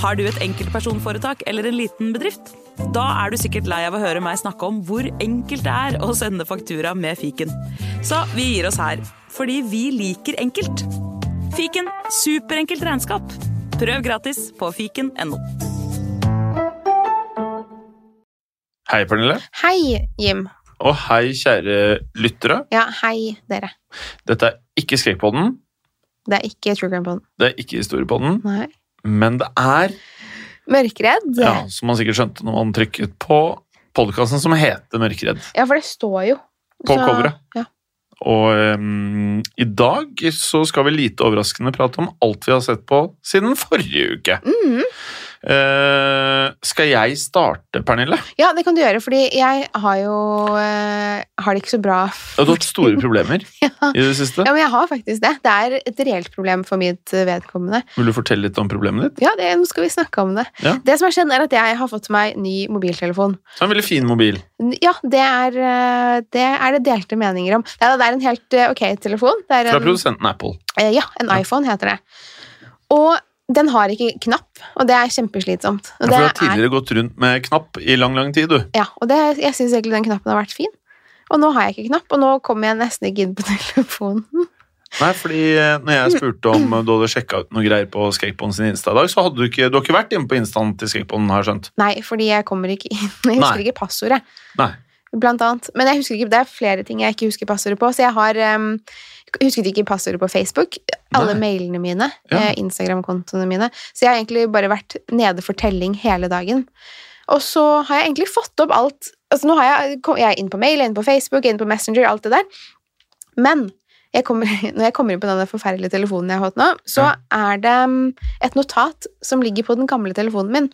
Har du et enkeltpersonforetak eller en liten bedrift? Da er du sikkert lei av å høre meg snakke om hvor enkelt det er å sende faktura med fiken. Så vi gir oss her, fordi vi liker enkelt. Fiken superenkelt regnskap. Prøv gratis på fiken.no. Hei, Pernille. Hei, Jim. Og hei, kjære lyttere. Ja, hei, dere. Dette er ikke Skrekkpodden, Det er ikke True Crime-podden. det er ikke Historiepodden, Nei. Men det er, Mørkredd? ja, som man sikkert skjønte når man trykket på podkasten som heter Mørkredd. Ja, for det står jo. på coveret. Ja. Og um, i dag så skal vi lite overraskende prate om alt vi har sett på siden forrige uke. Mhm. Eh, skal jeg starte, Pernille? ja, det kan du gjøre, fordi jeg har jo uh, Har det ikke så bra. Du har hatt store problemer Ja. i det siste. Ja, men jeg har faktisk det. Det er et reelt problem for mitt eh, vedkommende. Vil du fortelle litt om problemet ditt? Ja, det, nå skal vi snakke om det. Ja. Det som har skjedd, er at jeg har fått meg ny mobiltelefon. Er en veldig fin mobil. Ja, det er det, er det delte meninger om. Det er, det er en helt ok telefon. Det Fra en, produsenten Apple. Uh, ja, en iPhone heter det. Og den har ikke knapp, og det er kjempeslitsomt. Og Ja, for du har er- tidligere gått rundt med knapp i lang, lang tid, du. Ja, og det, jeg syns egentlig den knappen har vært fin. Og nå har jeg ikke knapp, og nå kommer jeg nesten ikke inn på telefonen. Nei, fordi eh, når jeg spurte om du hadde sjekka ut noe greier på Skateboarden sin Insta i dag, så hadde du ikke, du har ikke vært inne på instaen til Skateboarden, har jeg skjønt. Nei, fordi jeg kommer ikke inn. Jeg husker Nei. ikke passordet, Nei. blant annet. Men jeg husker ikke, det er flere ting jeg ikke husker passordet på, så jeg har um, husket ikke passordet på Facebook. Alle Nei. mailene mine, Ja. eh, Instagram-kontoene mine. Så jeg har egentlig bare vært nede for telling hele dagen. Og så har jeg egentlig fått opp alt altså Nå har jeg, jeg er inn på mail, inn på Facebook, inn på Messenger, alt det der. Men jeg kommer, når jeg kommer inn på den forferdelige telefonen jeg har hatt nå, så er det um, et notat som ligger på den gamle telefonen min.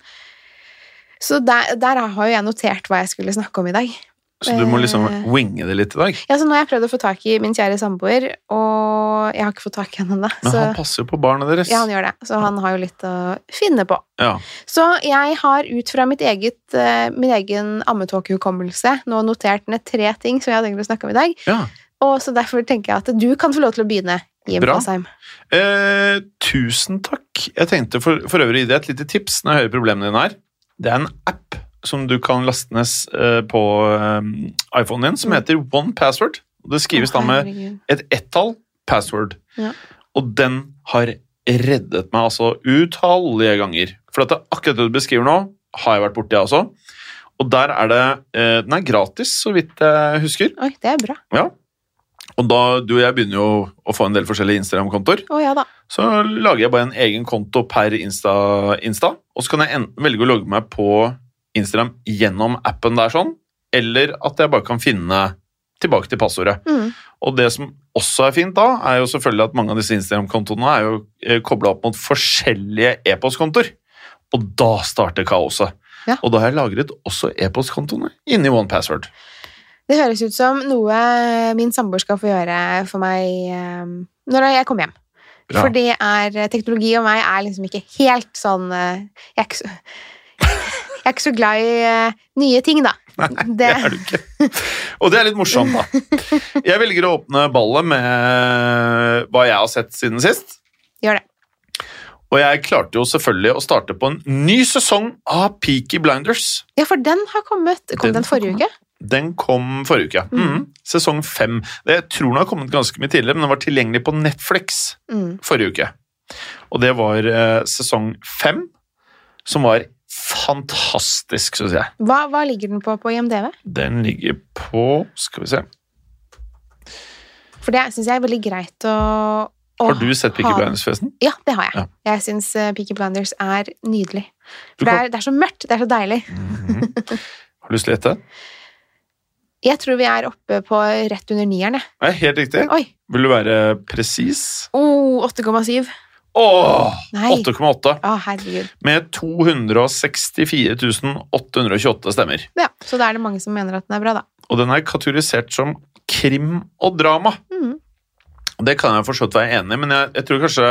Så der, der har jo jeg notert hva jeg skulle snakke om i dag. Så du må liksom Eh. winge det litt i dag. Ja, så Nå har jeg prøvd å få tak i min kjære samboer, og jeg har ikke fått tak i henne ennå. Men han passer jo på barna deres. ja, han gjør det. Så han har jo litt å finne på. Ja. Så jeg har ut fra mitt eget, eh, min egen ammetåkehukommelse nå notert ned tre ting som jeg hadde tenkt å snakke om i dag. ja. Og så derfor tenker jeg at du kan få lov til å begynne, Jim Bra. Eh, tusen takk. Jeg tenkte for, for øvrig gi deg et lite tips når jeg hører problemene dine her. Det er en app som du kan laste ned eh, på eh, iPhonen din, som Mm. heter One Password. Det skrives da med et ett-tall password. Ja. Og den har reddet meg altså utallige ganger. For at det, akkurat det du beskriver nå, har jeg vært borti, jeg også. Og der er det eh, Den er gratis, så vidt jeg husker. Oi, det er bra. Ja. Og da du og jeg begynner jo å få en del forskjellige Instagram-kontoer, Oh, ja da. så lager jeg bare en egen konto per Insta, Insta og så kan jeg enten velge å logge meg på Instagram gjennom appen der sånn, eller at jeg bare kan finne tilbake til passordet. Mm. Og det som også er fint da, er jo selvfølgelig at mange av disse Instagram-kontoene er jo eh, kobla opp mot forskjellige e-postkontoer. Og da starter kaoset. Ja. Og da har jeg lagret også e-postkontoene inni One Password. Det høres ut som noe min samboer skal få gjøre for meg eh, når jeg kommer hjem. Bra. For det er Teknologi og meg er liksom ikke helt sånn eh, Jeg er ikke så, jeg er ikke så glad i eh, nye ting, da. Nei, Det er du ikke. Og det er litt morsomt, da. Jeg velger å åpne ballet med hva jeg har sett siden sist. Gjør det. Og jeg klarte jo selvfølgelig å starte på en ny sesong av Peaky Blinders. Ja, for den har kommet. Kom Den den, forrige uke? Den kom forrige uke. Mm. Mm. Sesong fem. Jeg tror den har kommet ganske mye tidligere, men den var tilgjengelig på Netflix Mm. forrige uke. Og det var eh, sesong fem, som var fantastisk, syns jeg. Hva, hva ligger den på på IMDv? Den ligger på Skal vi se. For det syns jeg er veldig greit å, å Har du sett ha- Blinders, forresten? Ja, det har jeg. Ja. Jeg syns Picky Peaky Blinders er nydelig. For det er, det er så mørkt. Det er så deilig. Mhm. Har du lyst til å gjette? Jeg tror vi er oppe på rett under nieren, helt riktig. Oi. Vil du være presis? Oh, 8,7. Åh! 8,8. Å. Med 264 828 stemmer. Ja, så da er det mange som mener at den er bra, da. Og den er kategorisert som krim og drama. Mm. Det kan jeg for så vidt være enig i, men jeg, jeg tror kanskje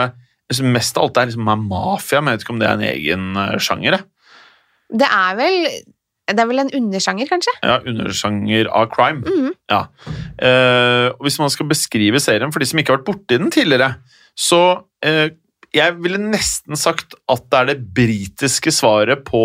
jeg mest av alt er liksom mafia, men jeg vet ikke om det er en egen eh, sjanger. Det er vel Det er vel en undersjanger, kanskje? Ja, undersjanger av crime. Mm. Ja. Eh, hvis man skal beskrive serien for de som ikke har vært borti den tidligere, så eh, jeg ville nesten sagt at det er det britiske svaret på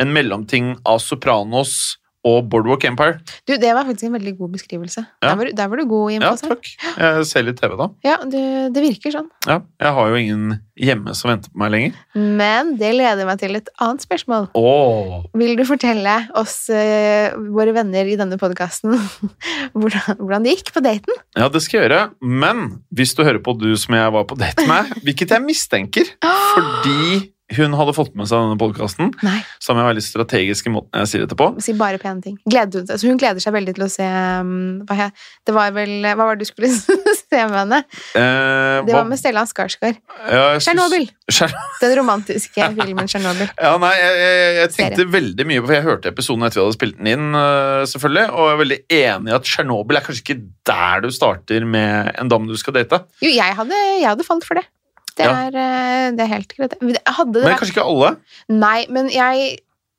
en mellomting av Sopranos og Boardwalk Empire. Du, det var faktisk en veldig god beskrivelse. Ja. Der, var, du- der var du god, hjemme Ja, takk. Jeg ser litt TV, da. Ja, du, det virker sånn. Ja, jeg har jo ingen hjemme som venter på meg lenger. Men det leder meg til et annet spørsmål. Oh. Vil du fortelle oss, eh, våre venner i denne podkasten, hvordan, hvordan det gikk på daten? Ja, det skal jeg gjøre. Men hvis du hører på du som jeg var på date med, hvilket jeg mistenker, fordi hun hadde fått med seg denne podkasten, som er veldig strategisk i måten jeg sier dette på. si bare pene ting. Gleder hun, altså hun gleder seg veldig til å se um, hva, Det var vel Hva var det du skulle se med henne? Eh, Det hva- var med Stellan Skarsgård. ja, Tsjernobyl. Den romantiske filmen Tsjernobyl. Ja, nei, jeg, jeg, jeg tenkte veldig mye på For jeg hørte episoden etter vi hadde spilt den inn, øh, selvfølgelig, og jeg er veldig enig i at Tsjernobyl er kanskje ikke der du starter med en dame du skal date. Jo, jeg hadde, jeg hadde falt for det. Det er, eh, det er helt greit. Hadde det Men kanskje ikke alle. Nei, men jeg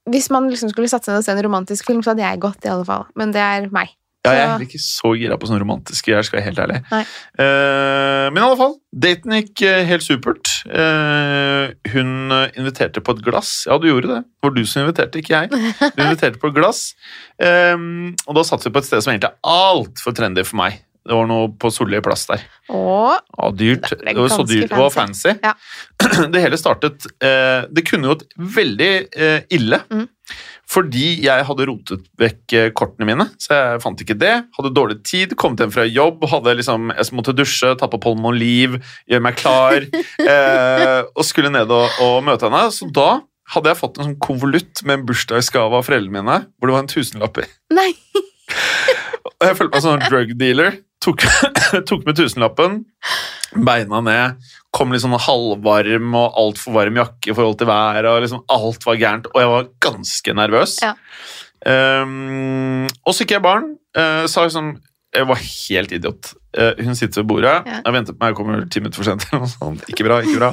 Hvis man liksom skulle satse ned og se en romantisk film, så hadde jeg gått, i alle fall. Men det er meg. Ja, jeg er heller ikke så gira på sånne romantiske, jeg skal være helt ærlig. Nei. Eh, men i alle fall, daten gikk eh, helt supert. Uh, hun inviterte på et glass. Ja, du gjorde det. Det var du som inviterte, ikke jeg. Du inviterte på et glass. Eh, og da satt vi på et sted som egentlig er altfor trendy for meg. Det var noe på Solli plass der. Ja, dyrt. Det var så dyrt. Det var fancy. Ja. Det hele startet eh, Det kunne gått veldig eh, ille. Mm. Fordi jeg hadde rotet vekk eh, kortene mine, så jeg fant ikke det. Hadde dårlig tid, kom hjem fra jobb, hadde liksom, jeg måtte dusje, ta på Polmoliv, gjøre meg klar, eh, og skulle ned og, og møte henne. Så da hadde jeg fått en sånn konvolutt med en bursdagsgave av foreldrene mine, hvor det var en tusenlapp i. Nei! Og jeg følte meg som en drug dealer. Tok, tok med tusenlappen, beina ned, kom litt sånn halvvarm og altfor varm jakke i forhold til været, og liksom alt var gærent, og jeg var ganske nervøs. Ja. Um, og så gikk jeg barn. uh, sa liksom Jeg var helt idiot. Uh, hun sitter ved bordet, Ja. jeg venter på meg, jeg kommer ti minutter for sent. sånn. Ikke bra, ikke bra.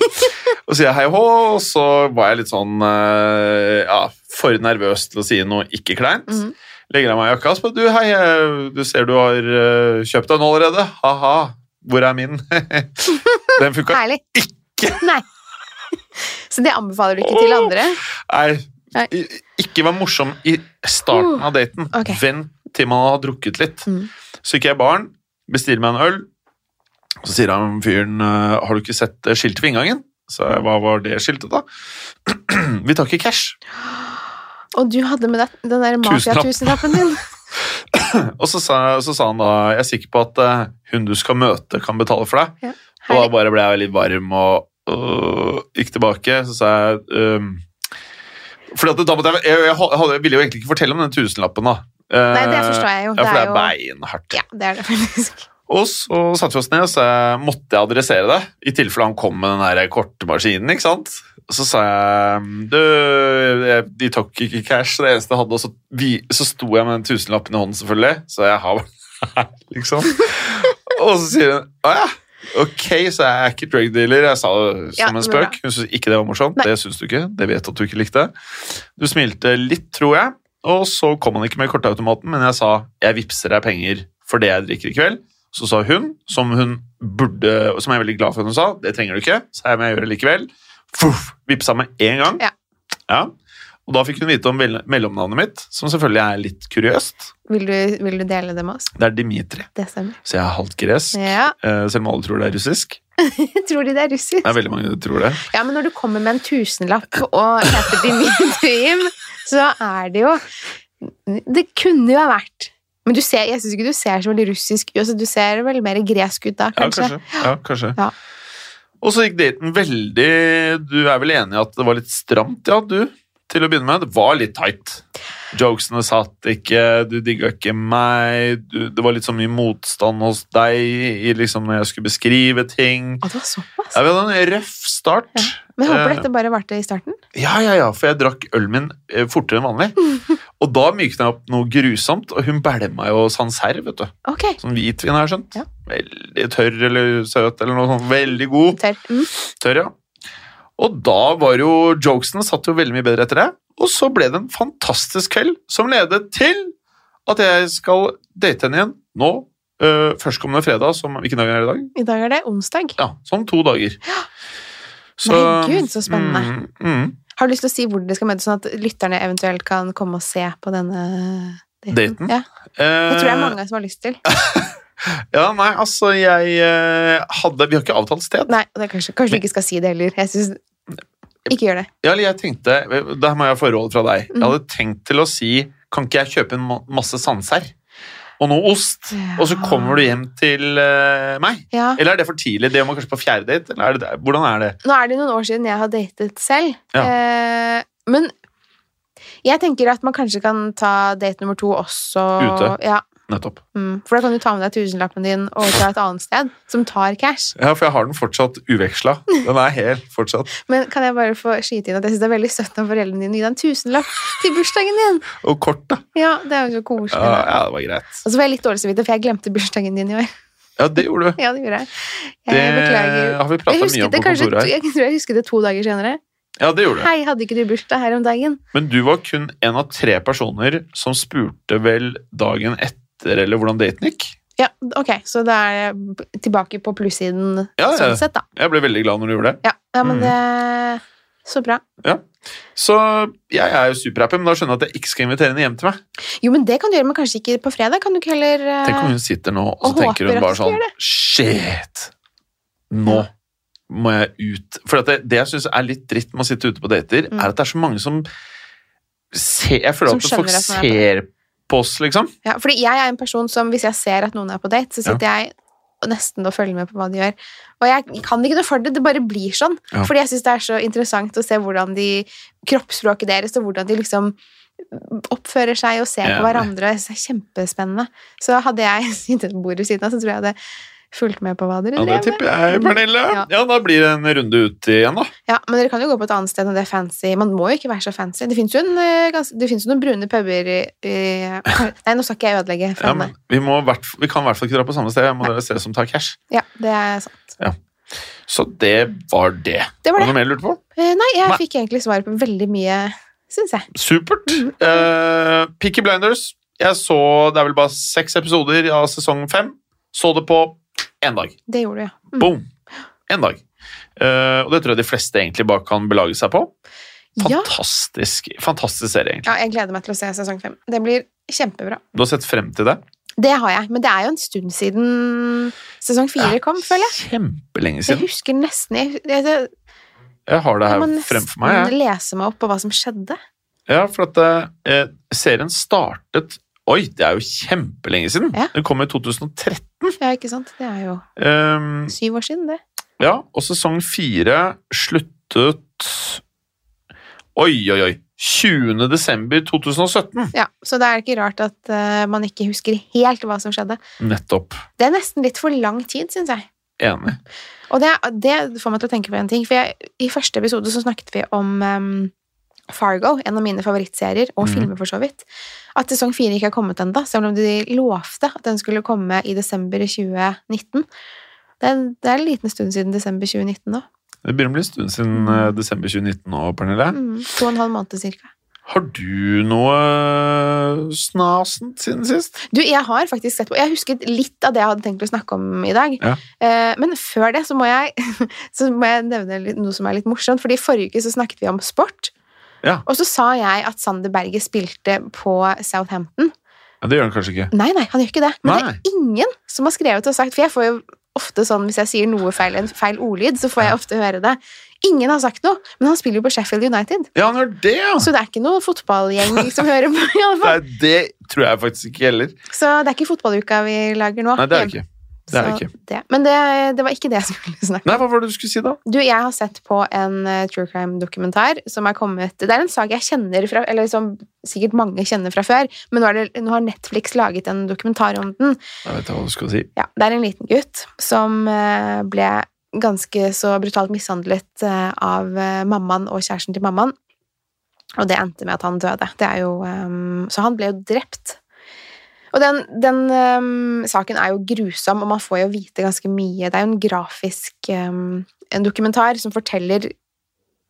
Og så sier jeg hei hå, og så var jeg litt sånn uh, ja, for nervøs til å si noe ikke kleint. Mhm. Legger av meg jakka og spør du, hei, eh, du ser du har eh, kjøpt den allerede. Ha-ha, hvor er min? Den funka ikke. Nei. Så det anbefaler du ikke til andre? Nei, ikke vær morsom i starten av daten. Okay. Vent til man har drukket litt. Mm. Så gikk jeg i baren, bestiller meg en øl. Så sier han fyren eh, har du ikke sett skiltet ved inngangen. Så hva var det skiltet, da? Vi tar ikke cash. Og du hadde med deg den der Tusenlapp. mafia-tusenlappen din? Og så sa, så sa han da jeg er sikker på at eh, hun du skal møte, kan betale for deg. Ja, Og da bare ble jeg litt varm og øh, gikk tilbake. Så sa jeg um, fordi da måtte jeg, jeg, jeg, hadde- jeg ville jo egentlig ikke fortelle om den tusenlappen, da. Eh, Nei, det forstår jeg jo. Ja, for det er jo... beinhardt. Ja, det er det faktisk. Og så satte vi oss ned, og så måtte jeg adressere det. I tilfelle han kom med den der kortmaskinen. ikke sant? Så sa jeg du, De tok ikke cash, det eneste jeg hadde. Og så, vi, så sto jeg med den tusenlappen i hånden, selvfølgelig. Så jeg har her, liksom. Og så sier hun å ja. Ok, så jeg er ikke drug dealer. Jeg sa det som Ja, en spøk. Hun syntes ikke det var morsomt. Nei. Det syns du ikke. Det vet du at du ikke likte. Du smilte litt, tror jeg. Og så kom han ikke med kortautomaten, men jeg sa jeg vippser deg penger for det jeg drikker i kveld. Så sa hun, som hun burde, som jeg er veldig glad for at hun sa, det trenger du ikke, sa jeg, men jeg gjør det likevel. Fuff, vippsa med en gang. Ja. Ja. Og da fikk hun vite om mellomnavnet mitt, som selvfølgelig er litt kuriøst. Vil du, vil du dele det med oss? Det er Dimitri, Det så jeg er halvt gresk, Ja. eh, selv om alle tror det er russisk. Tror de det er russisk? Det er veldig mange som tror det. Ja, men når du kommer med en tusenlapp og heter Dimitrim, så er det jo Det kunne jo ha vært Men du ser, jeg syns ikke du ser så veldig russisk ut. Altså, du ser vel mer gresk ut da, Ja, kanskje? kanskje. Ja, kanskje. Ja. Og så gikk daten veldig Du er vel enig i at det var litt stramt, ja, du? Til å begynne med. Det var litt tight. Jokesene satt ikke, du digga ikke meg, du, det var litt så mye motstand hos deg i liksom når jeg skulle beskrive ting. Å, det var såpass? Ja, Vi hadde en røff start. Ja. Men jeg håper Eh, dette bare varte i starten. Ja, ja, ja, for jeg drakk ølen min eh, fortere enn vanlig. Og da mykna jeg opp noe grusomt, og hun bælma jo Sancerre, vet du. Okay. Sånn hvitvin, har jeg skjønt. Ja. Veldig tørr eller søt eller noe sånt. Veldig god. Tørr. Mm. Tørr, ja. Og da var jo jokesene satt jo veldig mye bedre etter det. Og så ble det en fantastisk kveld som ledet til at jeg skal date henne igjen nå. øh, førstkommende fredag, som Hvilken dag er det i dag? I dag er det onsdag. Ja, Som to dager. Herregud, så spennende. Mm, mm. Har du lyst til å si hvor dere skal møtes, sånn at lytterne eventuelt kan komme og se på denne daten? Daten? Ja, det tror jeg er Eh, mange som har lyst til. Ja, nei, altså, jeg eh, hadde Vi har ikke avtalt sted. Nei, det kanskje, kanskje du ikke skal si det heller. Jeg synes, ikke gjør det. Ja, eller jeg tenkte Der må jeg få råd fra deg. Jeg Mm. hadde tenkt til å si Kan ikke jeg kjøpe en ma- masse sanser og noe ost, og så kommer du hjem til uh, meg? Ja. Eller er det for tidlig? Det må kanskje på fjerde date? Eller er det? Hvordan er det? Nå er det noen år siden jeg har datet selv. Ja. Eh, men jeg tenker at man kanskje kan ta date nummer to også Ute. Ja, Nettopp. mm, for da kan du ta med deg tusenlappen din og til et annet sted som tar cash. Ja, for jeg har den fortsatt uveksla. Den er helt fortsatt. Men kan jeg bare få skyte inn at jeg synes det er veldig søtt av foreldrene dine å gi deg en tusenlapp til bursdagen din? Og kort, da. Ja, det er jo så koselig. Ja, ja, det var greit. Og så får jeg litt dårlig samvittighet, for jeg glemte bursdagen din i år. Ja, det gjorde du. Ja, det gjorde jeg. Jeg Det beklager. har vi prata mye om på kontoret her. jeg tror jeg husket det to dager senere. Ja, det gjorde du. Hei, hadde ikke du bursdag her om dagen? Men du var kun en av tre personer som spurte vel dagen etter, eller hvordan daten gikk. Ja, ok, så det er tilbake på plussiden Ja, ja. sånn sett, da. Jeg ble veldig glad når du gjorde det. Ja, ja men Mm. det Så bra. Så jeg er jo superhappy, men da skjønner jeg at jeg ikke skal invitere henne hjem til meg. Jo, men det kan du gjøre, men kanskje ikke på fredag? Kan du ikke heller uh, Tenk om hun sitter nå, og så og tenker hun bare sånn Shit! Nå må jeg ut. For det, det jeg syns er litt dritt med å sitte ute på dater, Mm. er at det er så mange som ser Jeg føler Som at folk skjønner at man er på ser på oss, liksom. Ja, fordi jeg er en person som, hvis jeg ser at noen er på date, så sitter jeg og nesten og følger med på hva de gjør. Og jeg kan ikke noe for det, det bare blir sånn. Ja. Fordi jeg syns det er så interessant å se hvordan de kroppsspråket deres, og hvordan de liksom oppfører seg og ser ja, på hverandre. Det er kjempespennende. Så hadde jeg sittet på bordet ved siden av, så tror jeg hadde fulgt med på hva dere Ja, det drev med. tipper jeg, Pernille. Ja. Ja, da blir det en runde ut igjen, da. Ja, men dere kan jo gå på et annet sted når det er fancy. Man må jo ikke være så fancy. Det fins jo, eh, det jo noen brune puber i, i Nei, nå skal ikke jeg ødelegge Ja, men vi, hvert, vi kan i hvert fall ikke dra på samme sted. Jeg må dere se som tar cash. Ja, det er sant. Så det var det. Det var Var det det. noe mer du lurte på? Eh, Nei, jeg Nei. fikk egentlig svar på veldig mye, syns jeg. Supert. Mm. Uh, Picky Blinders. Jeg så Det er vel bare seks episoder av sesong fem. Så det på én dag. Det gjorde du, ja. Mm. Boom! Én dag. Uh, og det tror jeg de fleste egentlig bare kan belage seg på. Ja. Fantastisk, fantastisk serie, egentlig. ja, jeg gleder meg til å se sesong fem. Det blir kjempebra. Du har sett frem til det? Det har jeg, men det er jo en stund siden sesong fire kom, føler jeg. Kjempelenge Jeg siden. husker nesten Jeg, jeg, jeg, Jeg har det her fremfor meg. nesten Jeg. lese meg opp på hva som skjedde. Ja, for at eh, serien startet Oi, det er jo kjempelenge siden! Ja. Den kom i 2013. Ja, ikke sant? Det er jo Um, syv år siden, det. ja, og sesong fire sluttet Oi, oi, oi! 20. desember 2017. Ja, Så det er ikke rart at uh, man ikke husker helt hva som skjedde. Nettopp. Det er nesten litt for lang tid, syns jeg. Enig. Og det, det får meg til å tenke på en ting. For jeg, I første episode så snakket vi om em, Fargo, en av mine favorittserier, og mm. filmer for så vidt. At sesong fire ikke har kommet ennå, selv om de lovte at den skulle komme i desember 2019. Det er, det er en liten stund siden desember 2019 nå. Det begynner å bli en stund siden mm. desember 2019 nå, Pernille. Mm, to og en halv måned cirka. Har du noe eh, snasent siden sist? Du, jeg har faktisk sett på Jeg husket litt av det jeg hadde tenkt å snakke om i dag. Ja. Eh, men før det så må jeg, så må jeg nevne noe som er litt morsomt. Fordi forrige uke så snakket vi om sport. Ja. Og så sa jeg at Sander Berge spilte på Southampton. Ja, Det gjør han kanskje ikke. Nei, nei, han gjør ikke det. Men det er ingen som har skrevet og sagt For jeg får jo ofte sånn hvis jeg sier noe feil, en feil ordlyd, så får jeg ofte høre det. Ingen har sagt noe, men han spiller jo på Sheffield United. Ja, han gjør det, ja! Så det er ikke noe fotballgjeng som hører på. i alle fall. Nei, det tror jeg faktisk ikke heller. Så det er ikke fotballuka vi lager nå. Nei, det er det ikke. Det er ikke. det. Men det, det var ikke det jeg skulle snakke om. Nei, Hva var det du skulle si, da? Du, jeg har sett på en uh, true crime-dokumentar som er kommet Det er en sak jeg kjenner fra Eller som sikkert mange kjenner fra før, men nå, er det, nå har Netflix laget en dokumentar om den. Jeg vet hva du skal si. Ja, det er en liten gutt som uh, ble ganske så brutalt mishandlet uh, av mammaen og kjæresten til mammaen. Og det endte med at han døde. Det er jo, um, så han ble jo drept. Og den, den um, saken er jo grusom, og man får jo vite ganske mye. Det er jo en grafisk um, en dokumentar som forteller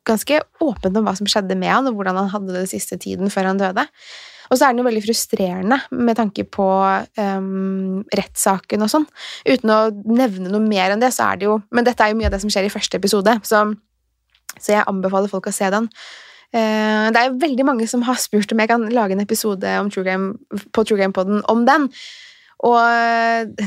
ganske åpent om hva som skjedde med han, og hvordan han hadde det siste tiden før han døde. Og så er den jo veldig frustrerende med tanke på um, rettssaken og sånn. Uten å nevne noe mer enn det, så er det jo Men dette er jo mye av det som skjer i første episode, så Så jeg anbefaler folk å se den. Eh, det er veldig mange som har spurt om jeg kan lage en episode True Game, på True Game-poden om den. Og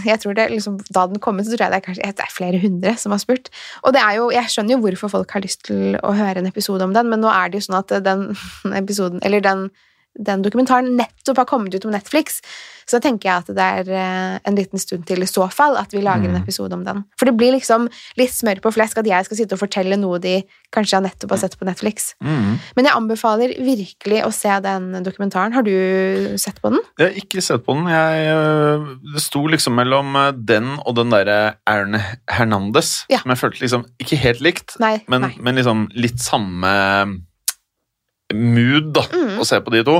jeg tror det, liksom, da den kom ut, så tror jeg det er, kanskje, det er flere hundre som har spurt. Og det er jo, jeg skjønner jo hvorfor folk har lyst til å høre en episode om den, men nå er det jo sånn at den episoden, eller den den dokumentaren nettopp har kommet ut om Netflix, så da tenker jeg at det er eh, en liten stund til i så fall at vi lager en Mm. episode om den. For det blir liksom litt smør på flesk at jeg skal sitte og fortelle noe de kanskje har nettopp har sett på Netflix. Mm. Men jeg anbefaler virkelig å se den dokumentaren. Har du sett på den? Jeg har ikke sett på den. Jeg, øh, det sto liksom mellom øh, den og den derre Aaron Hernandez, Ja. som jeg følte liksom ikke helt likt, Nei. men, nei. men liksom litt samme mood, da, Mm. å se på de to.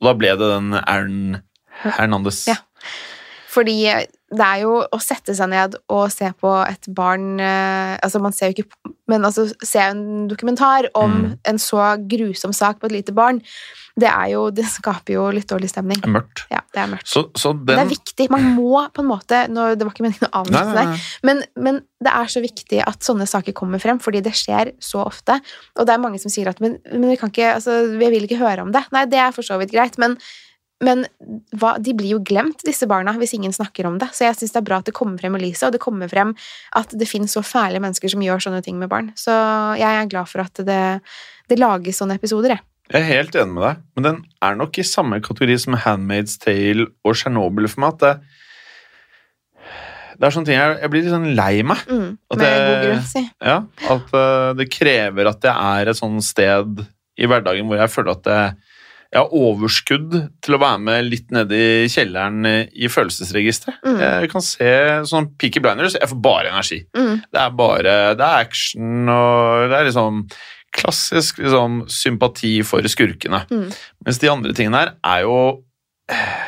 Og da ble det den Aaron Hernandez. Ja. Fordi det er jo å sette seg ned og se på et barn eh, Altså, man ser jo ikke Men altså, se en dokumentar om Mm. en så grusom sak på et lite barn, det er jo Det skaper jo litt dårlig stemning. Det er mørkt. Ja, det er mørkt. Så, så den det er viktig. Man må på en måte nå, Det var ikke meningen å avslutte nei. men, men det er så viktig at sånne saker kommer frem, fordi det skjer så ofte. Og det er mange som sier at men, men vi kan ikke, altså, vi vil ikke høre om det. Nei, det er for så vidt greit, men, men hva, de blir jo glemt, disse barna, hvis ingen snakker om det. Så jeg syns det er bra at det kommer frem Elise, og det kommer frem at det finnes så fæle mennesker som gjør sånne ting med barn. Så jeg er glad for at det, det lages sånne episoder, jeg. Jeg er helt enig med deg, men den er nok i samme kategori som Handmaid's Tale og Tsjernobyl for meg. At det, det er sånne ting jeg, jeg blir litt sånn lei meg. Mm, at, det- grunn, si. Ja, At uh, det krever at jeg er et sånt sted i hverdagen hvor jeg føler at jeg, jeg har overskudd til å være med litt nede i kjelleren øh, i følelsesregisteret. Mm. Jeg kan se sånn Peaky Blinders, jeg får bare energi. Mm, Det er bare det er action, og det er liksom klassisk liksom, sympati for skurkene. Mm. Mens de andre tingene her er jo eh,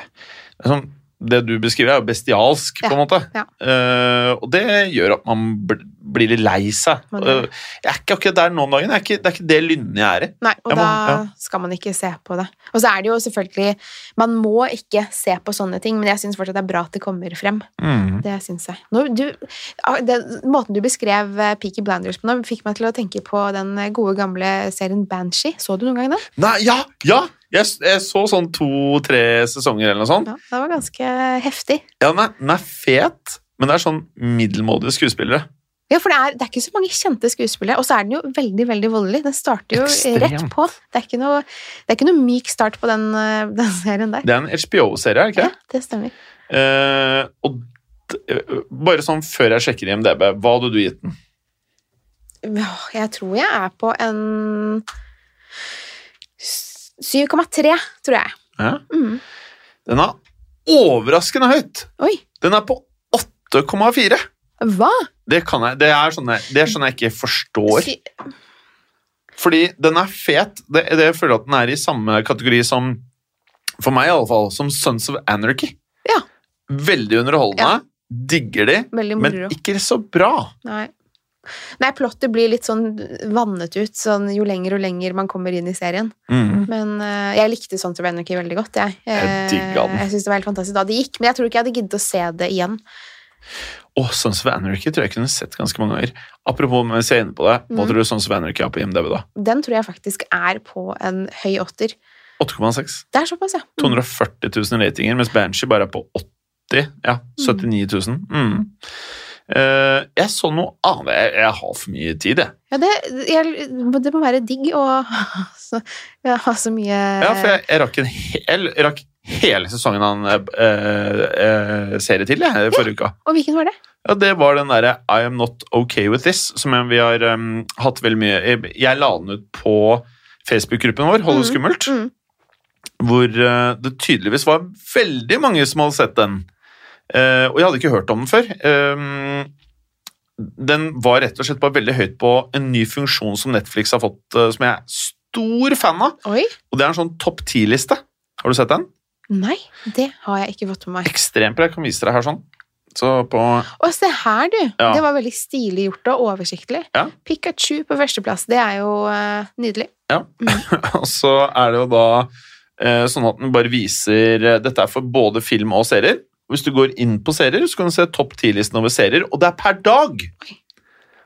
det, du beskriver, er jo bestialsk, på en måte. ja. Uh, og det gjør at man bl- blir litt lei seg. Uh, jeg er ikke akkurat der nå om dagen. Jeg er ikke, det er ikke det lynnet jeg er i. Nei, og Jeg må- da ja. skal man ikke se på det. Og så er det jo selvfølgelig Man må ikke se på sånne ting, men jeg syns fortsatt det er bra at det kommer frem. Det syns jeg. Nå, du, det, måten du beskrev eh, Peaky Blanders på nå, fikk meg til å tenke på den gode, gamle serien Banshee. Så du noen gang den? Nei, ja! ja! Jeg, jeg så sånn to-tre sesonger eller noe sånt. Ja, det var ganske heftig. Ja, den er, den er fet, men det er sånn middelmådige skuespillere. Ja, for det er, det er ikke så mange kjente skuespillere, og så er den jo veldig veldig voldelig. Den starter jo Ekstremt. rett på. Det er ikke noe, det er ikke noe myk start på den, eh, den serien der. Det er en HBO-serie, er det ikke Ja, det? stemmer. Uh, og eh, bare sånn før jeg sjekker IMDb, hva hadde du gitt den? Jeg tror jeg er på en 7,3, tror jeg. Ja? Mm. Den er overraskende høyt! Oi, Den er på 8,4! hva? Det, kan jeg, det, er sånn jeg, det er sånn jeg ikke forstår. Fordi den er fet. Det, det jeg føler at den er i samme kategori som For meg, i alle fall. Som Sons of Anarchy. Ja. Veldig underholdende. Digger de, men ikke så bra. Nei. Nei, plottet blir litt sånn vannet ut sånn jo lenger og lenger man kommer inn i serien. Mm. Men uh, jeg likte Sons of Anarchy veldig godt, jeg. Jeg den. Jeg synes det var helt fantastisk da det gikk, men jeg tror ikke jeg hadde giddet å se det igjen. Og Sons of Anarchy tror jeg kunne sett ganske mange ganger. Apropos mens jeg er inne på det, hva Mm. tror du Sons of Anarchy har på IMDb? da? Den tror jeg faktisk er på en høy åtter. 8,6. Det er såpass, ja. Mm. 240 000 ratinger, mens Banshee bare er på 80. Ja, 79 000. Mm. Eh, jeg så noe annet. Jeg, jeg har for mye tid, jeg. Ja, det, jeg, det må være digg å ha så, ja, mye Ja, for jeg, jeg rakk en hel, jeg rakk hele sesongen en eh, eh, serie til jeg, forrige uka. Og hvilken var det? Ja, Det var den derre I am not okay with this, som vi har um, hatt veldig mye Jeg, jeg la den ut på Facebook-gruppen vår, Hold det Mm, skummelt, mm. hvor uh, det tydeligvis var veldig mange som hadde sett den. Eh, og jeg hadde ikke hørt om den før. Um, den var rett og slett bare veldig høyt på en ny funksjon som Netflix har fått, eh, som jeg er stor fan av. Oi. Og det er en sånn topp ti-liste. Har du sett den? Nei, det har jeg ikke fått med meg. Ekstremt bra. Jeg kan vise deg her sånn. Så på Å, se her, du! Ja. Det var veldig stilig gjort og oversiktlig. Ja. Pikachu på førsteplass, det er jo uh, nydelig. Og så er det jo da uh, sånn at den bare viser uh, Dette er for både film og serier. Hvis du går inn på serier, så kan du se topp ti-listen over serier, og det er per dag!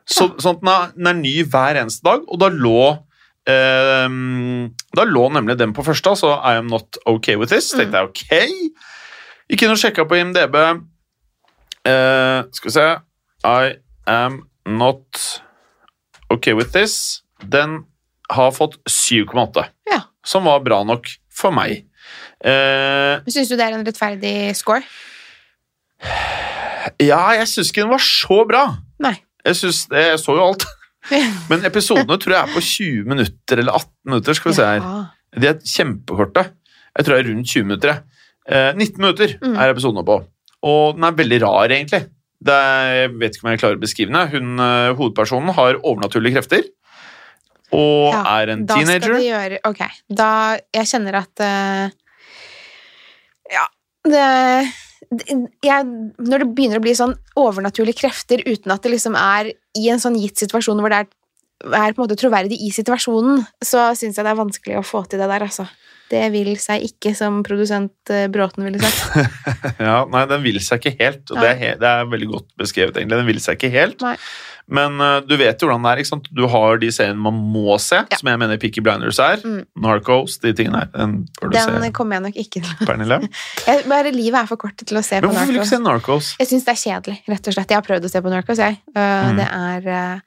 Så, sånn at den er, den er ny hver eneste dag, og da lå eh, Da lå nemlig den på første, altså I am not okay with this. tenkte jeg ok. Gikk inn og sjekka på IMDb. Eh, skal vi se I am not okay with this. Den har fått 7,8, Ja. som var bra nok for meg. Eh, Syns du det er en rettferdig score? Ja, jeg syns ikke den var så bra. Nei. Jeg, synes, jeg så jo alt. Men episodene tror jeg er på 20 minutter eller 18 minutter. skal vi se her. De er kjempekorte. Jeg tror det er rundt 20 minutter. Eh, 19 minutter Mm. er episodene på. Og den er veldig rar, egentlig. Det er, jeg vet ikke om jeg klarer å beskrive den. Hun, eh, hovedpersonen har overnaturlige krefter. Og Ja, er en Da skal de gjøre Ok, da Jeg kjenner at uh, Ja, det jeg, Når det begynner å bli sånn overnaturlige krefter uten at det liksom er i en sånn gitt situasjon hvor det er, er på en måte troverdig i situasjonen, så syns jeg det er vanskelig å få til det der, altså. Det vil seg ikke, som produsent eh, Bråten ville sagt. Ja, nei, den vil seg ikke helt, og det er, det er veldig godt beskrevet, egentlig. Den vil seg ikke helt. Nei. Men uh, du vet jo hvordan det er. ikke sant? Du har de seriene man må se, Ja. som jeg mener Picky Blinders er. Mm. Narcos, de tingene her. Den Den kommer jeg nok ikke til Pernille. jeg, Bare livet er for kort til å se Men på hvorfor vil du ikke se Narcos? Jeg syns det er kjedelig, rett og slett. Jeg har prøvd å se på Narcos, jeg. Uh, Mm. Det er uh,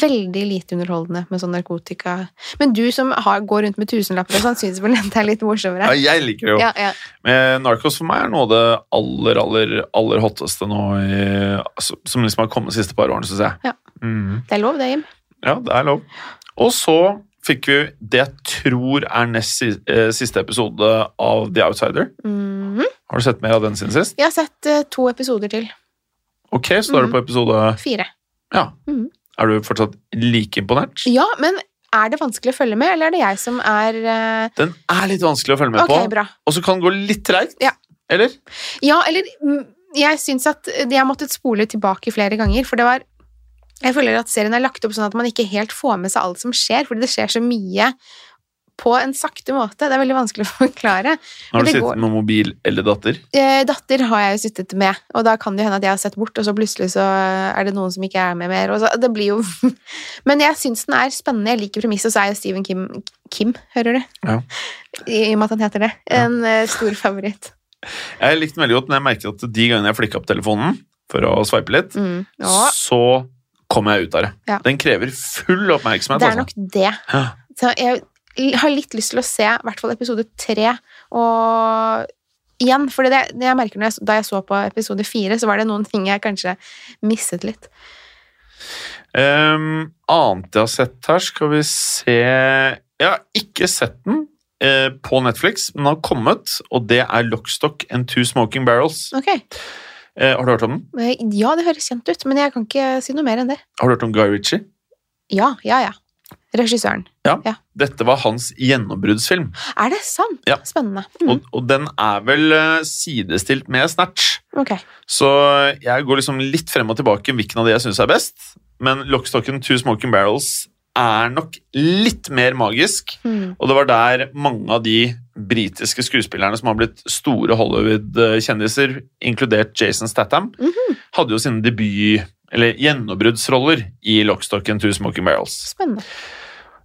veldig lite underholdende med sånn narkotika. Men du som har, går rundt med tusenlapper og sånn, syns vel det er litt morsommere? Ja, jeg liker det jo. Ja, ja. Men Narcos for meg er noe av det aller, aller, aller hotteste nå i, altså, som liksom har kommet de siste par årene, syns jeg. Ja. Mhm. Det er lov, det, Jim. Ja, det er lov. Og så fikk vi det jeg tror er nest eh, siste episode av The Outsider. Mhm. Har du sett mer av den siden sist? Jeg har sett uh, to episoder til. Ok, så da er du på episode Fire. Ja. Mm. Er du fortsatt like imponert? Ja, men er det vanskelig å følge med, eller er det jeg som er uh, Den er litt vanskelig å følge med Ok, på, bra. og så kan den gå litt treigt. Ja. Eller? Ja, eller mm, jeg syns at jeg måtte måttet spole tilbake flere ganger, for det var Jeg føler at serien er lagt opp sånn at man ikke helt får med seg alt som skjer, fordi det skjer så mye på en sakte måte. Det er veldig vanskelig å forklare. Har du sittet går. med mobil eller datter? Eh, datter har jeg jo sittet med, og da kan det hende at jeg har sett bort, og så plutselig så er det noen som ikke er med mer. Så, det blir jo Men jeg syns den er spennende, jeg liker premisset, og så er jo Stephen Kim Kim, hører du? Ja. I, I og med at han heter det. En ja. stor favoritt. Jeg likte den veldig godt, men jeg merket at de gangene jeg flikka opp telefonen for å sveipe litt, Mm. Ja, så kom jeg ut av det. Ja. Den krever full oppmerksomhet. det er altså. nok det. Ja. Så jeg har litt lyst til å se i hvert fall episode tre, og igjen, for det, det jeg merker jeg, da jeg så på episode fire, så var det noen ting jeg kanskje misset litt. Um, annet jeg har sett her, skal vi se Jeg har ikke sett den eh, på Netflix, men den har kommet, og det er Lockstock and Two Smoking Barrels. Ok, Eh, har du hørt om den? Eh, Ja, det høres kjent ut, men jeg kan ikke si noe mer enn det. Har du hørt om Guy Ritchie? Ja, ja, ja. Regissøren. Dette var hans gjennombruddsfilm, Er det sant? Ja. Spennende. Mm. og, og den er vel eh, sidestilt med Snatch. Okay. Så jeg går liksom litt frem og tilbake hvilken av de jeg syns er best. Men Lockstocken, Two Smoking Barrels er nok litt mer magisk. Mm. Og det var der mange av de britiske skuespillerne som har blitt store Hollywood-kjendiser, inkludert Jason Statham, Mhm. hadde jo sine debut- eller gjennombruddsroller i Lockstock and Two Smoking Barrels. Spennende.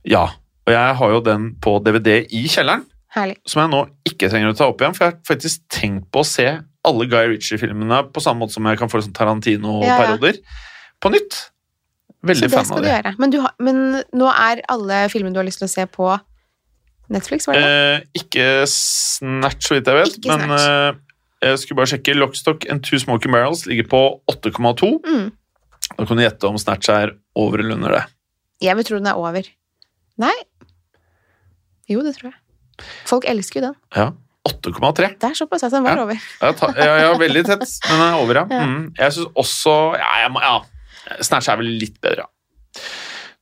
Ja, og jeg har jo den på DVD i kjelleren, Herlig. som jeg nå ikke trenger å ta opp igjen, for jeg har faktisk tenkt på å se alle Guy Ritchie-filmene på samme måte som jeg kan få sånn Tarantino-perioder, på nytt. Veldig Så det fan av du det. gjøre. Men, du har, men nå er alle filmene du har lyst til å se på Netflix, var det det? Eh, ikke Snatch, så vidt jeg vet, Ikke men eh, jeg skulle bare sjekke. Lockstock and Two Smoking Barrels ligger på 8,2. Mm. Da kan du gjette om Snatch er over eller under det. Jeg vil tro den er over. Nei. Jo, det tror jeg. Folk elsker jo den. Ja, 8,3. Det er såpass den var Ja. over. Ja, ja, veldig tett. Den er over, ja. Ja. Mm. Jeg syns også ja, jeg må, ja, Snatch er vel litt bedre, ja.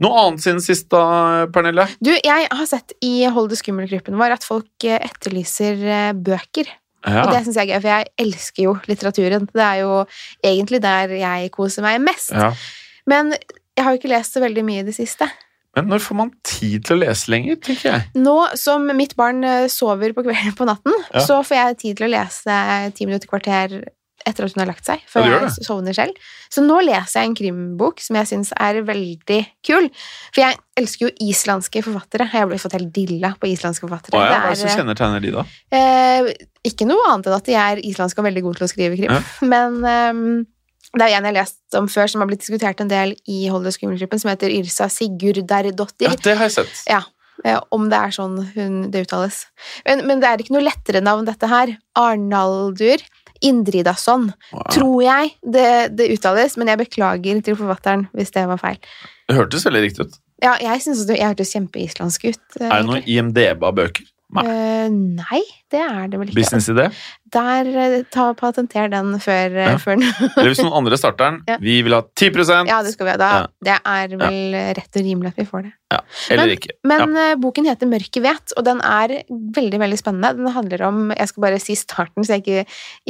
Noe annet siden sist, da, Pernille? Du, jeg har sett i Hold det skummelt-gruppen vår at folk eh, etterlyser eh, bøker. Ja. Og det syns jeg er gøy, for jeg elsker jo litteraturen. Det er jo egentlig der jeg koser meg mest. ja. Men jeg har jo ikke lest så veldig mye i det siste. Men når får man tid til å lese lenger, tenker jeg. Nå som mitt barn eh, sover på kvelden på natten, Ja. så får jeg tid til å lese ti minutter, kvarter etter at hun har lagt seg, Ja, før gjør jeg sovner selv. Så nå leser jeg en krimbok som jeg syns er veldig kul. For jeg elsker jo islandske forfattere. Jeg har blitt fått helt dilla på islandske forfattere. Å ja, hva er det som er, kjennetegner de, da? eh, ikke noe annet enn at de er islandske og veldig gode til å skrive krim. Ja. Men ehm, det er en jeg har lest om før, som har blitt diskutert en del i Hold skummelt-gruppen, som heter Yrsa Sigurdardottir. Ja, det har jeg sett. Ja, eh, om det er sånn hun, det uttales. Men, men det er ikke noe lettere navn, dette her. Arnaldur Indridason, Wow. tror jeg det, det uttales, men jeg beklager til forfatteren hvis det var feil. Det hørtes veldig riktig ut. Ja, jeg syns det jeg hørtes kjempeislandsk ut. eh, Er det noen IMDb av bøker? Nei. Eh, nei, det er det vel ikke. Businessidé? Der eh, ta patenter den før, eh, Ja. før den Eller hvis noen andre starter den, Ja. vi vil ha 10% Ja, det skal vi ha. Da, Ja. Det er vel rett og rimelig at vi får det. Ja, eller Men- ikke. Men uh, boken heter Mørket vet, og den er veldig veldig spennende. Den handler om Jeg skal bare si starten, så jeg ikke,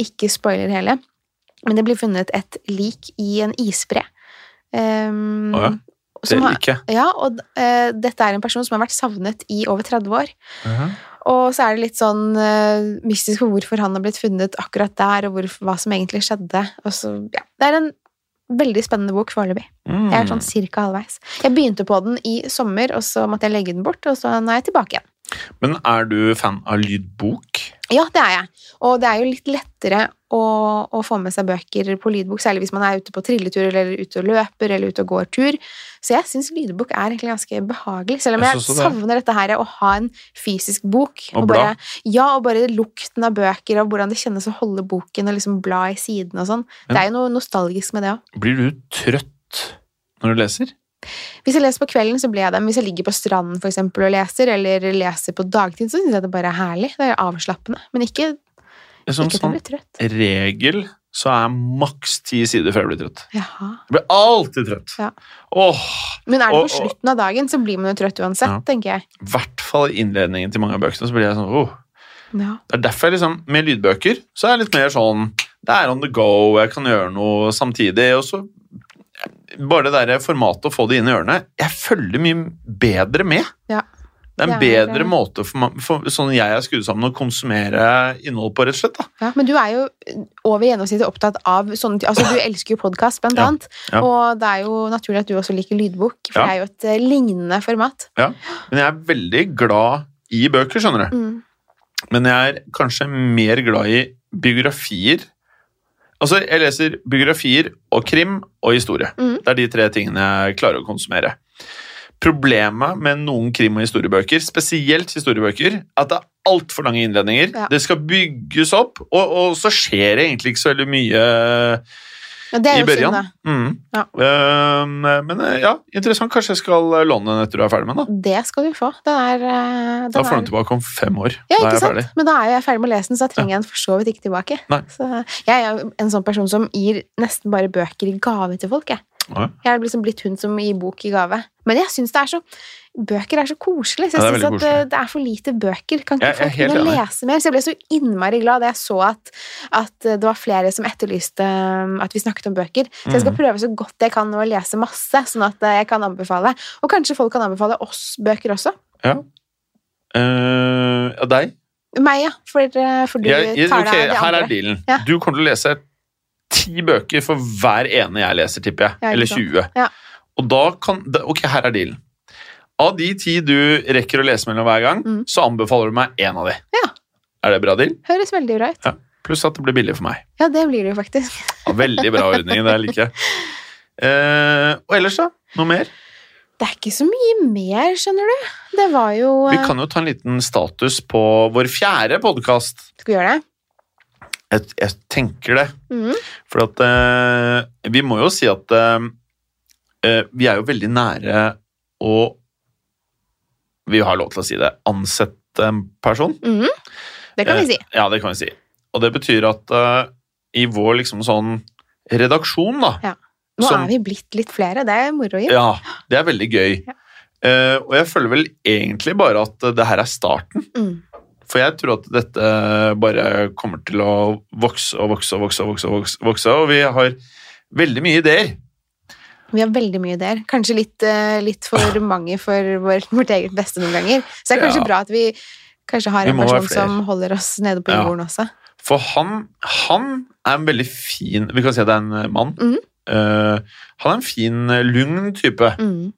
ikke spoiler hele. Men det blir funnet et lik i en isbre. Um, oh, ja, har, ja, og uh, dette er en person som har vært savnet i over 30 år. Og så er det litt sånn uh, mystisk for hvorfor han har blitt funnet akkurat der, og hvor, hva som egentlig skjedde. Og så, ja, det er en veldig spennende bok foreløpig. Mm. Jeg er sånn cirka halvveis. Jeg begynte på den i sommer, og så måtte jeg legge den bort, og så nå er jeg tilbake igjen. Men er du fan av lydbok? Ja, det er jeg. Og det er jo litt lettere å, å få med seg bøker på lydbok, særlig hvis man er ute på trilletur, eller ute og løper, eller ute og går tur. Så jeg syns lydbok er egentlig ganske behagelig, selv om Jeg jeg, det. savner dette her å ha en fysisk bok. Og bare, bla. ja, og bare lukten av bøker, og hvordan det kjennes å holde boken og liksom bla i siden og sånn. Det er jo noe nostalgisk med det òg. Blir du trøtt når du leser? Hvis jeg leser på kvelden, så blir jeg det. Men hvis jeg ligger på stranden for eksempel, og leser, eller leser på dagtid, så syns jeg det bare er herlig. Det er avslappende. Men ikke, Som ikke sånn regel så er jeg maks ti sider før jeg blir trøtt. Jaha. Jeg blir alltid trøtt. Ja. Åh, Men er det Og- på slutten av dagen, så blir man jo trøtt uansett, Ja. tenker jeg. I hvert fall i innledningen til mange av bøkene så blir jeg sånn oh. Ja. Det er derfor jeg liksom, med lydbøker så er jeg litt mer sånn Det er on the go, jeg kan gjøre noe samtidig. og så Bare det der formatet å få det inn i ørene Jeg følger mye bedre med. Ja. Det er en Det er, bedre måte for, for sånn jeg er skrudd sammen å konsumere innhold på, rett og slett. da. Ja, men du er jo over gjennomsnittet opptatt av sånne ting. Altså, du elsker jo podkast, blant Ja. annet. Ja. Og det er jo naturlig at du også liker lydbok, for det er jo et eh, lignende format. Ja, Men jeg er veldig glad i bøker, skjønner du. Mm. Men jeg er kanskje mer glad i biografier. Altså, jeg leser biografier og krim og historie. Mm. Det er de tre tingene jeg klarer å konsumere. Problemet med noen krim- og historiebøker, spesielt historiebøker, er at det er altfor lange innledninger. Ja. Det skal bygges opp, og, og så skjer det egentlig ikke så veldig mye Ja, det er i børjan. Mm. Ja. Um, men eh, ja, interessant. Kanskje jeg skal låne den etter du er ferdig med den. da. Det skal du få. Den er, eh, den Da får du den tilbake om fem år. Ja, ikke jeg sant? ferdig. Men da er jeg ferdig med å lese den, så da trenger jeg den for så vidt ikke tilbake. Så jeg er en sånn person som gir nesten bare bøker i gave til folk. Jeg, Ja. jeg er liksom blitt hun som gir bok i gave. Men jeg syns det er så Bøker er så koselig. Så jeg det er syns at eh, det er for lite bøker. Kan ikke folk begynne å lese mer? Så jeg ble så innmari glad da jeg så at, at eh, det var flere som etterlyste um, at vi snakket om bøker. Så jeg skal Mhm. prøve så godt jeg kan å lese masse, sånn at eh, jeg kan anbefale. Og kanskje folk kan anbefale oss bøker også. Ja. Uh, deg? Meg, ja. For, for du Jeg, jeg, tar deg av de her er dealen. Ja. Du kommer til å lese ti bøker for hver ene jeg leser, tipper jeg. Ja, Eller 20. Ja. Og da kan Ok, her er dealen. Av de ti du rekker å lese mellom hver gang, Mm. så anbefaler du meg én av de. Ja. Er det bra deal? Høres veldig bra ut. Pluss at det blir billig for meg. Ja, det blir det jo faktisk. Ja, veldig bra ordning, det liker jeg. Eh, og ellers, da? Noe mer? Det er ikke så mye mer, skjønner du. Det var jo Vi eh, kan jo ta en liten status på vår fjerde podkast. Skal vi gjøre det? Jeg, jeg tenker det. Mm. For at eh, Vi må jo si at eh, eh, vi er jo veldig nære å Vi har lov til å si det ansette en person. Mm. Det kan Eh, vi si. Ja, det kan vi si. Og det betyr at eh, i vår liksom sånn redaksjon, da ja. Nå som- er vi blitt litt flere. Det er moro. Ja, det er veldig gøy. Ja. Eh, og jeg føler vel egentlig bare at eh, det her er starten. Mm. For jeg tror at dette bare kommer til å vokse og vokse og vokse, og vokse, og vokse, vokse og vi har veldig mye ideer. Vi har veldig mye ideer. Kanskje litt, eh, litt for mange for vår, vårt eget beste noen ganger. Så det er kanskje Ja. bra at vi kanskje har Vi en person som holder oss nede på Ja. jorden også. For han, han er en veldig fin Vi kan si at det er en mann. Mm. Uh, han er en fin, lugn type, Mm.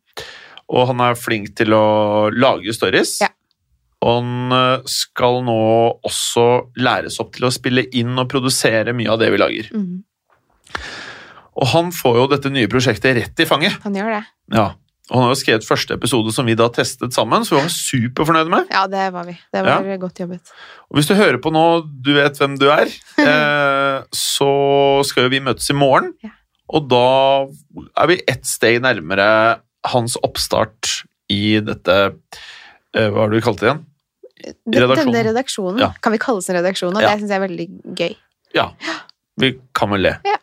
og han er flink til å lage stories. Ja. Han eh, skal nå også læres opp til å spille inn og produsere mye av det vi lager. Mm. Og han får jo dette nye prosjektet rett i fanget. Han gjør det. Ja. Og han har jo skrevet første episode som vi da testet sammen, så vi var superfornøyde med. Ja, det var vi. Det var godt jobbet. Og hvis du hører på nå, du vet hvem du er, eh, så skal jo vi møtes i morgen. Ja. Og da er vi ett steg nærmere hans oppstart i dette eh, Hva har du kalt det igjen? Redaksjonen. Denne redaksjonen Ja. kan vi kalle oss en redaksjon, og Ja. det syns jeg er veldig gøy. Ja, vi kan vel det. Ja.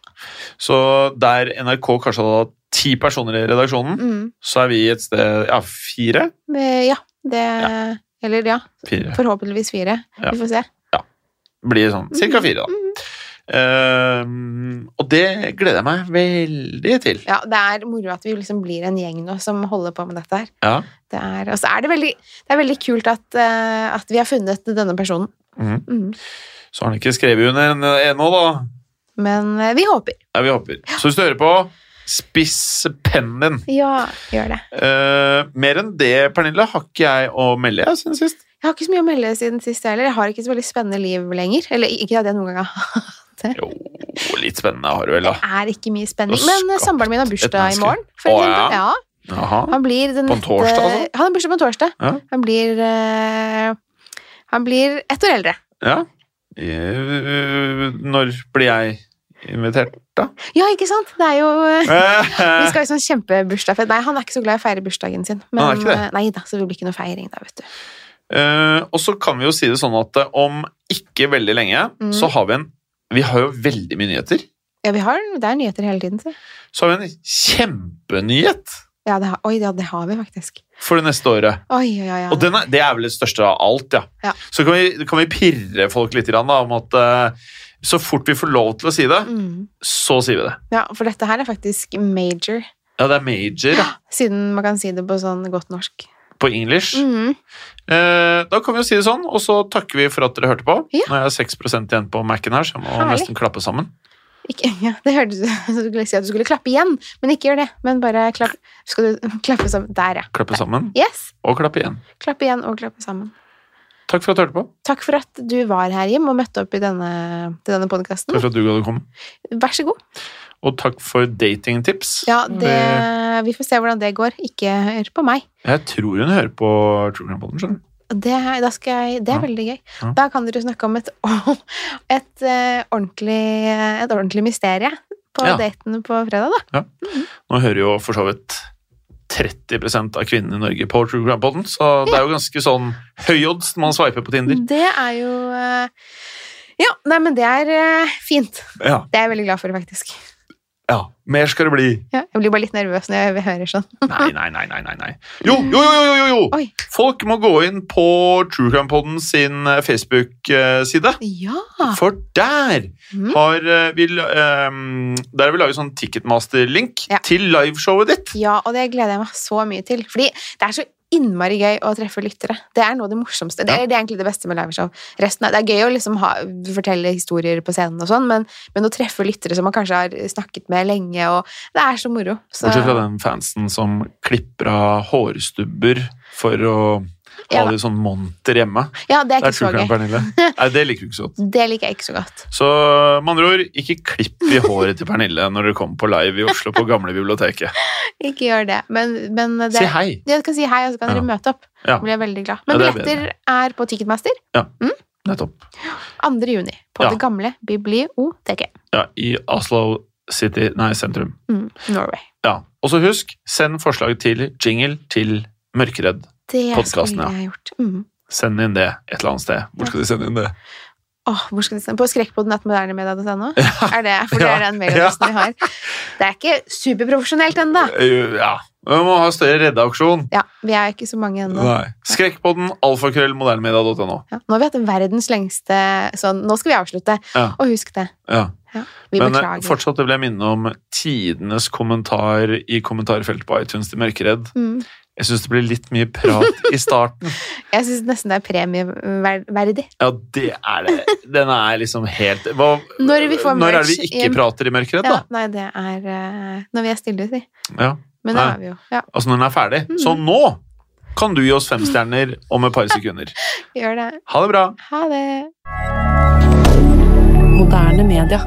Så der NRK kanskje hadde hatt ti personer i redaksjonen, Mm. så er vi et sted Ja, fire? Ja, det Eller ja, Fire. forhåpentligvis fire. Ja. Vi får se. Blir sånn cirka fire, da. Mm. Eh, og det gleder jeg meg veldig til. Ja, det er moro at vi liksom blir en gjeng nå som holder på med dette her. Ja. Det er, og så er det veldig, det er veldig kult at, uh, at vi har funnet denne personen. Mm. Mm. Så har han ikke skrevet under en- ennå, da. Men uh, vi håper. Ja, vi håper. Så hvis du hører på, spiss pennen din. Ja, gjør det. Uh, mer enn det, Pernille, har ikke jeg å melde jeg siden sist. Jeg har ikke så mye å melde siden sist heller. Jeg har ikke så veldig spennende liv lenger. Eller ikke at jeg noen gang har Jo, litt spennende har du vel, da. Det er ikke mye spenning. Men eh, samboeren min har bursdag i morgen. For Å, eksempel. ja? ja. Han blir den På en torsdag, altså? Han har bursdag på en torsdag. Ja. Han blir uh, Han blir ett år eldre. Ja. Eh, Når blir jeg invitert, da? Ja, ikke sant? Det er jo Vi skal jo sånn kjempebursdagsfest. Nei, han er ikke så glad i å feire bursdagen sin. Men, Han er ikke det? Nei da, så det blir ikke noe feiring da, vet du. Uh, og så kan vi jo si det sånn at om ikke veldig lenge, Mm. så har vi en Vi har jo veldig mye nyheter. Ja, vi har, det er nyheter hele tiden, så. Så har vi en kjempenyhet Ja, det har, oi, ja, det har vi faktisk. for det neste året. Oi, oi, oi. Og den er, det er vel det største av alt, ja. Ja. Så kan vi, kan vi pirre folk litt da, om at uh, så fort vi får lov til å si det, Mm. så sier vi det. Ja, for dette her er faktisk major, Ja, det er major ja. siden man kan si det på sånn godt norsk. På English. Mm. Eh, da kan vi jo si det sånn, og så takker vi for at dere hørte på. Ja. Nå er jeg 6 igjen på Mac-en her, så jeg må Herlig. nesten klappe sammen. Ikke, ja, det hørtes ut som du skulle si at du skulle klappe igjen, men ikke gjør det. Men bare klapp, skal du klappe sammen. Der, ja. Klappe sammen, Yes! og klappe igjen. Klappe igjen og klappe sammen. Takk for at du hørte på. Takk for at du var her, Jim, og møtte opp i denne, til denne podkasten. Takk for at du gadd å komme. Vær så god. Og takk for datingtips. Ja, det, vi får se hvordan det går. Ikke hør på meg. Jeg tror hun hører på True Crime Podden, skjønner du. Det, jeg, det er Ja. veldig gøy. Ja. Da kan dere snakke om et, et, eh, ordentlig, et ordentlig mysterie på Ja. datene på fredag, da. Nå hører jo for så vidt 30% av kvinnene i Norge på True Crime Podden, så det er jo ganske sånn høy odds når man sveiper på Tinder. Det er jo eh, Ja, nei, men det er eh, fint. Ja, Det er jeg veldig glad for, faktisk. Ja. Mer skal det bli. Ja, jeg blir bare litt nervøs når jeg hører sånn. Nei, nei, nei, nei, nei. Jo, jo, jo, jo, jo, jo! Oi. Folk må gå inn på True Crime Podden sin eh, Facebook-side. Ja! For der mm. har eh, vi um, Der har vi laget sånn Ticketmaster-link Ja. til liveshowet ditt. Ja, og det gleder jeg meg så mye til. Fordi det er så innmari gøy å treffe lyttere. Det er noe av det morsomste. Det er, det er egentlig det beste med liveshow. Resten av, det er gøy å liksom ha, fortelle historier på scenen og sånn, men, men å treffe lyttere som man kanskje har snakket med lenge, og det er så moro. Så, Bortsett fra den fansen som klipper av hårstubber for å Ja de sånn monter hjemme. Ja, det er er ikke så gøy. Nei, det liker du ikke så godt. Det liker jeg ikke så godt. Så med andre ord, ikke klipp i håret til Pernille når dere kommer på live i Oslo på Gamle biblioteket. Ikke gjør det. Men, men det, Si hei. Jeg kan si hei, og så kan Ja. dere møte opp. Ja. Blir jeg veldig glad. Men ja, er billetter er på Ticketmaster Ja, Nettopp. 2. juni på Ja. det gamle biblioteket. Ja, I Oslo City, nei, sentrum. Mm, Norway. Ja. Og så husk, send forslag til jingle til Mørkeredd. Det Podcasten, skulle ja. gjort. Mm. Send inn det et eller annet sted. Hvor skal de sende inn det? Åh, hvor skal de sende? På skrekkpodden.modernemedia.no? Er det, for det Ja. er den mailadressen vi har. Det er ikke superprofesjonelt ennå. Eh, Ja. Vi må ha større reddeaksjon. Ja, vi er ikke så mange ennå. Skrekkpodden, alfakrøll, modernemedia.no. Ja, nå har vi hatt verdens lengste sånn Nå skal vi avslutte, Ja. og husk det. Ja. Vi Men eh, beklager. fortsatt vil jeg minne om tidenes kommentar i kommentarfeltet på iTunes til Mørkeredd. Mm. Jeg syns det blir litt mye prat i starten. Jeg syns nesten det er premieverdig. Ja, det er det. Den er liksom helt hva, Når vi får Når er det vi ikke hjem. prater i mørkeredd, Ja, da? nei, det er eh, når vi er stille, si. Ja. Men det er vi jo. Ja, Altså når den er ferdig. Mm. Så nå kan du gi oss fem stjerner om et par sekunder. gjør det. Ha det bra! Ha det. Moderne media.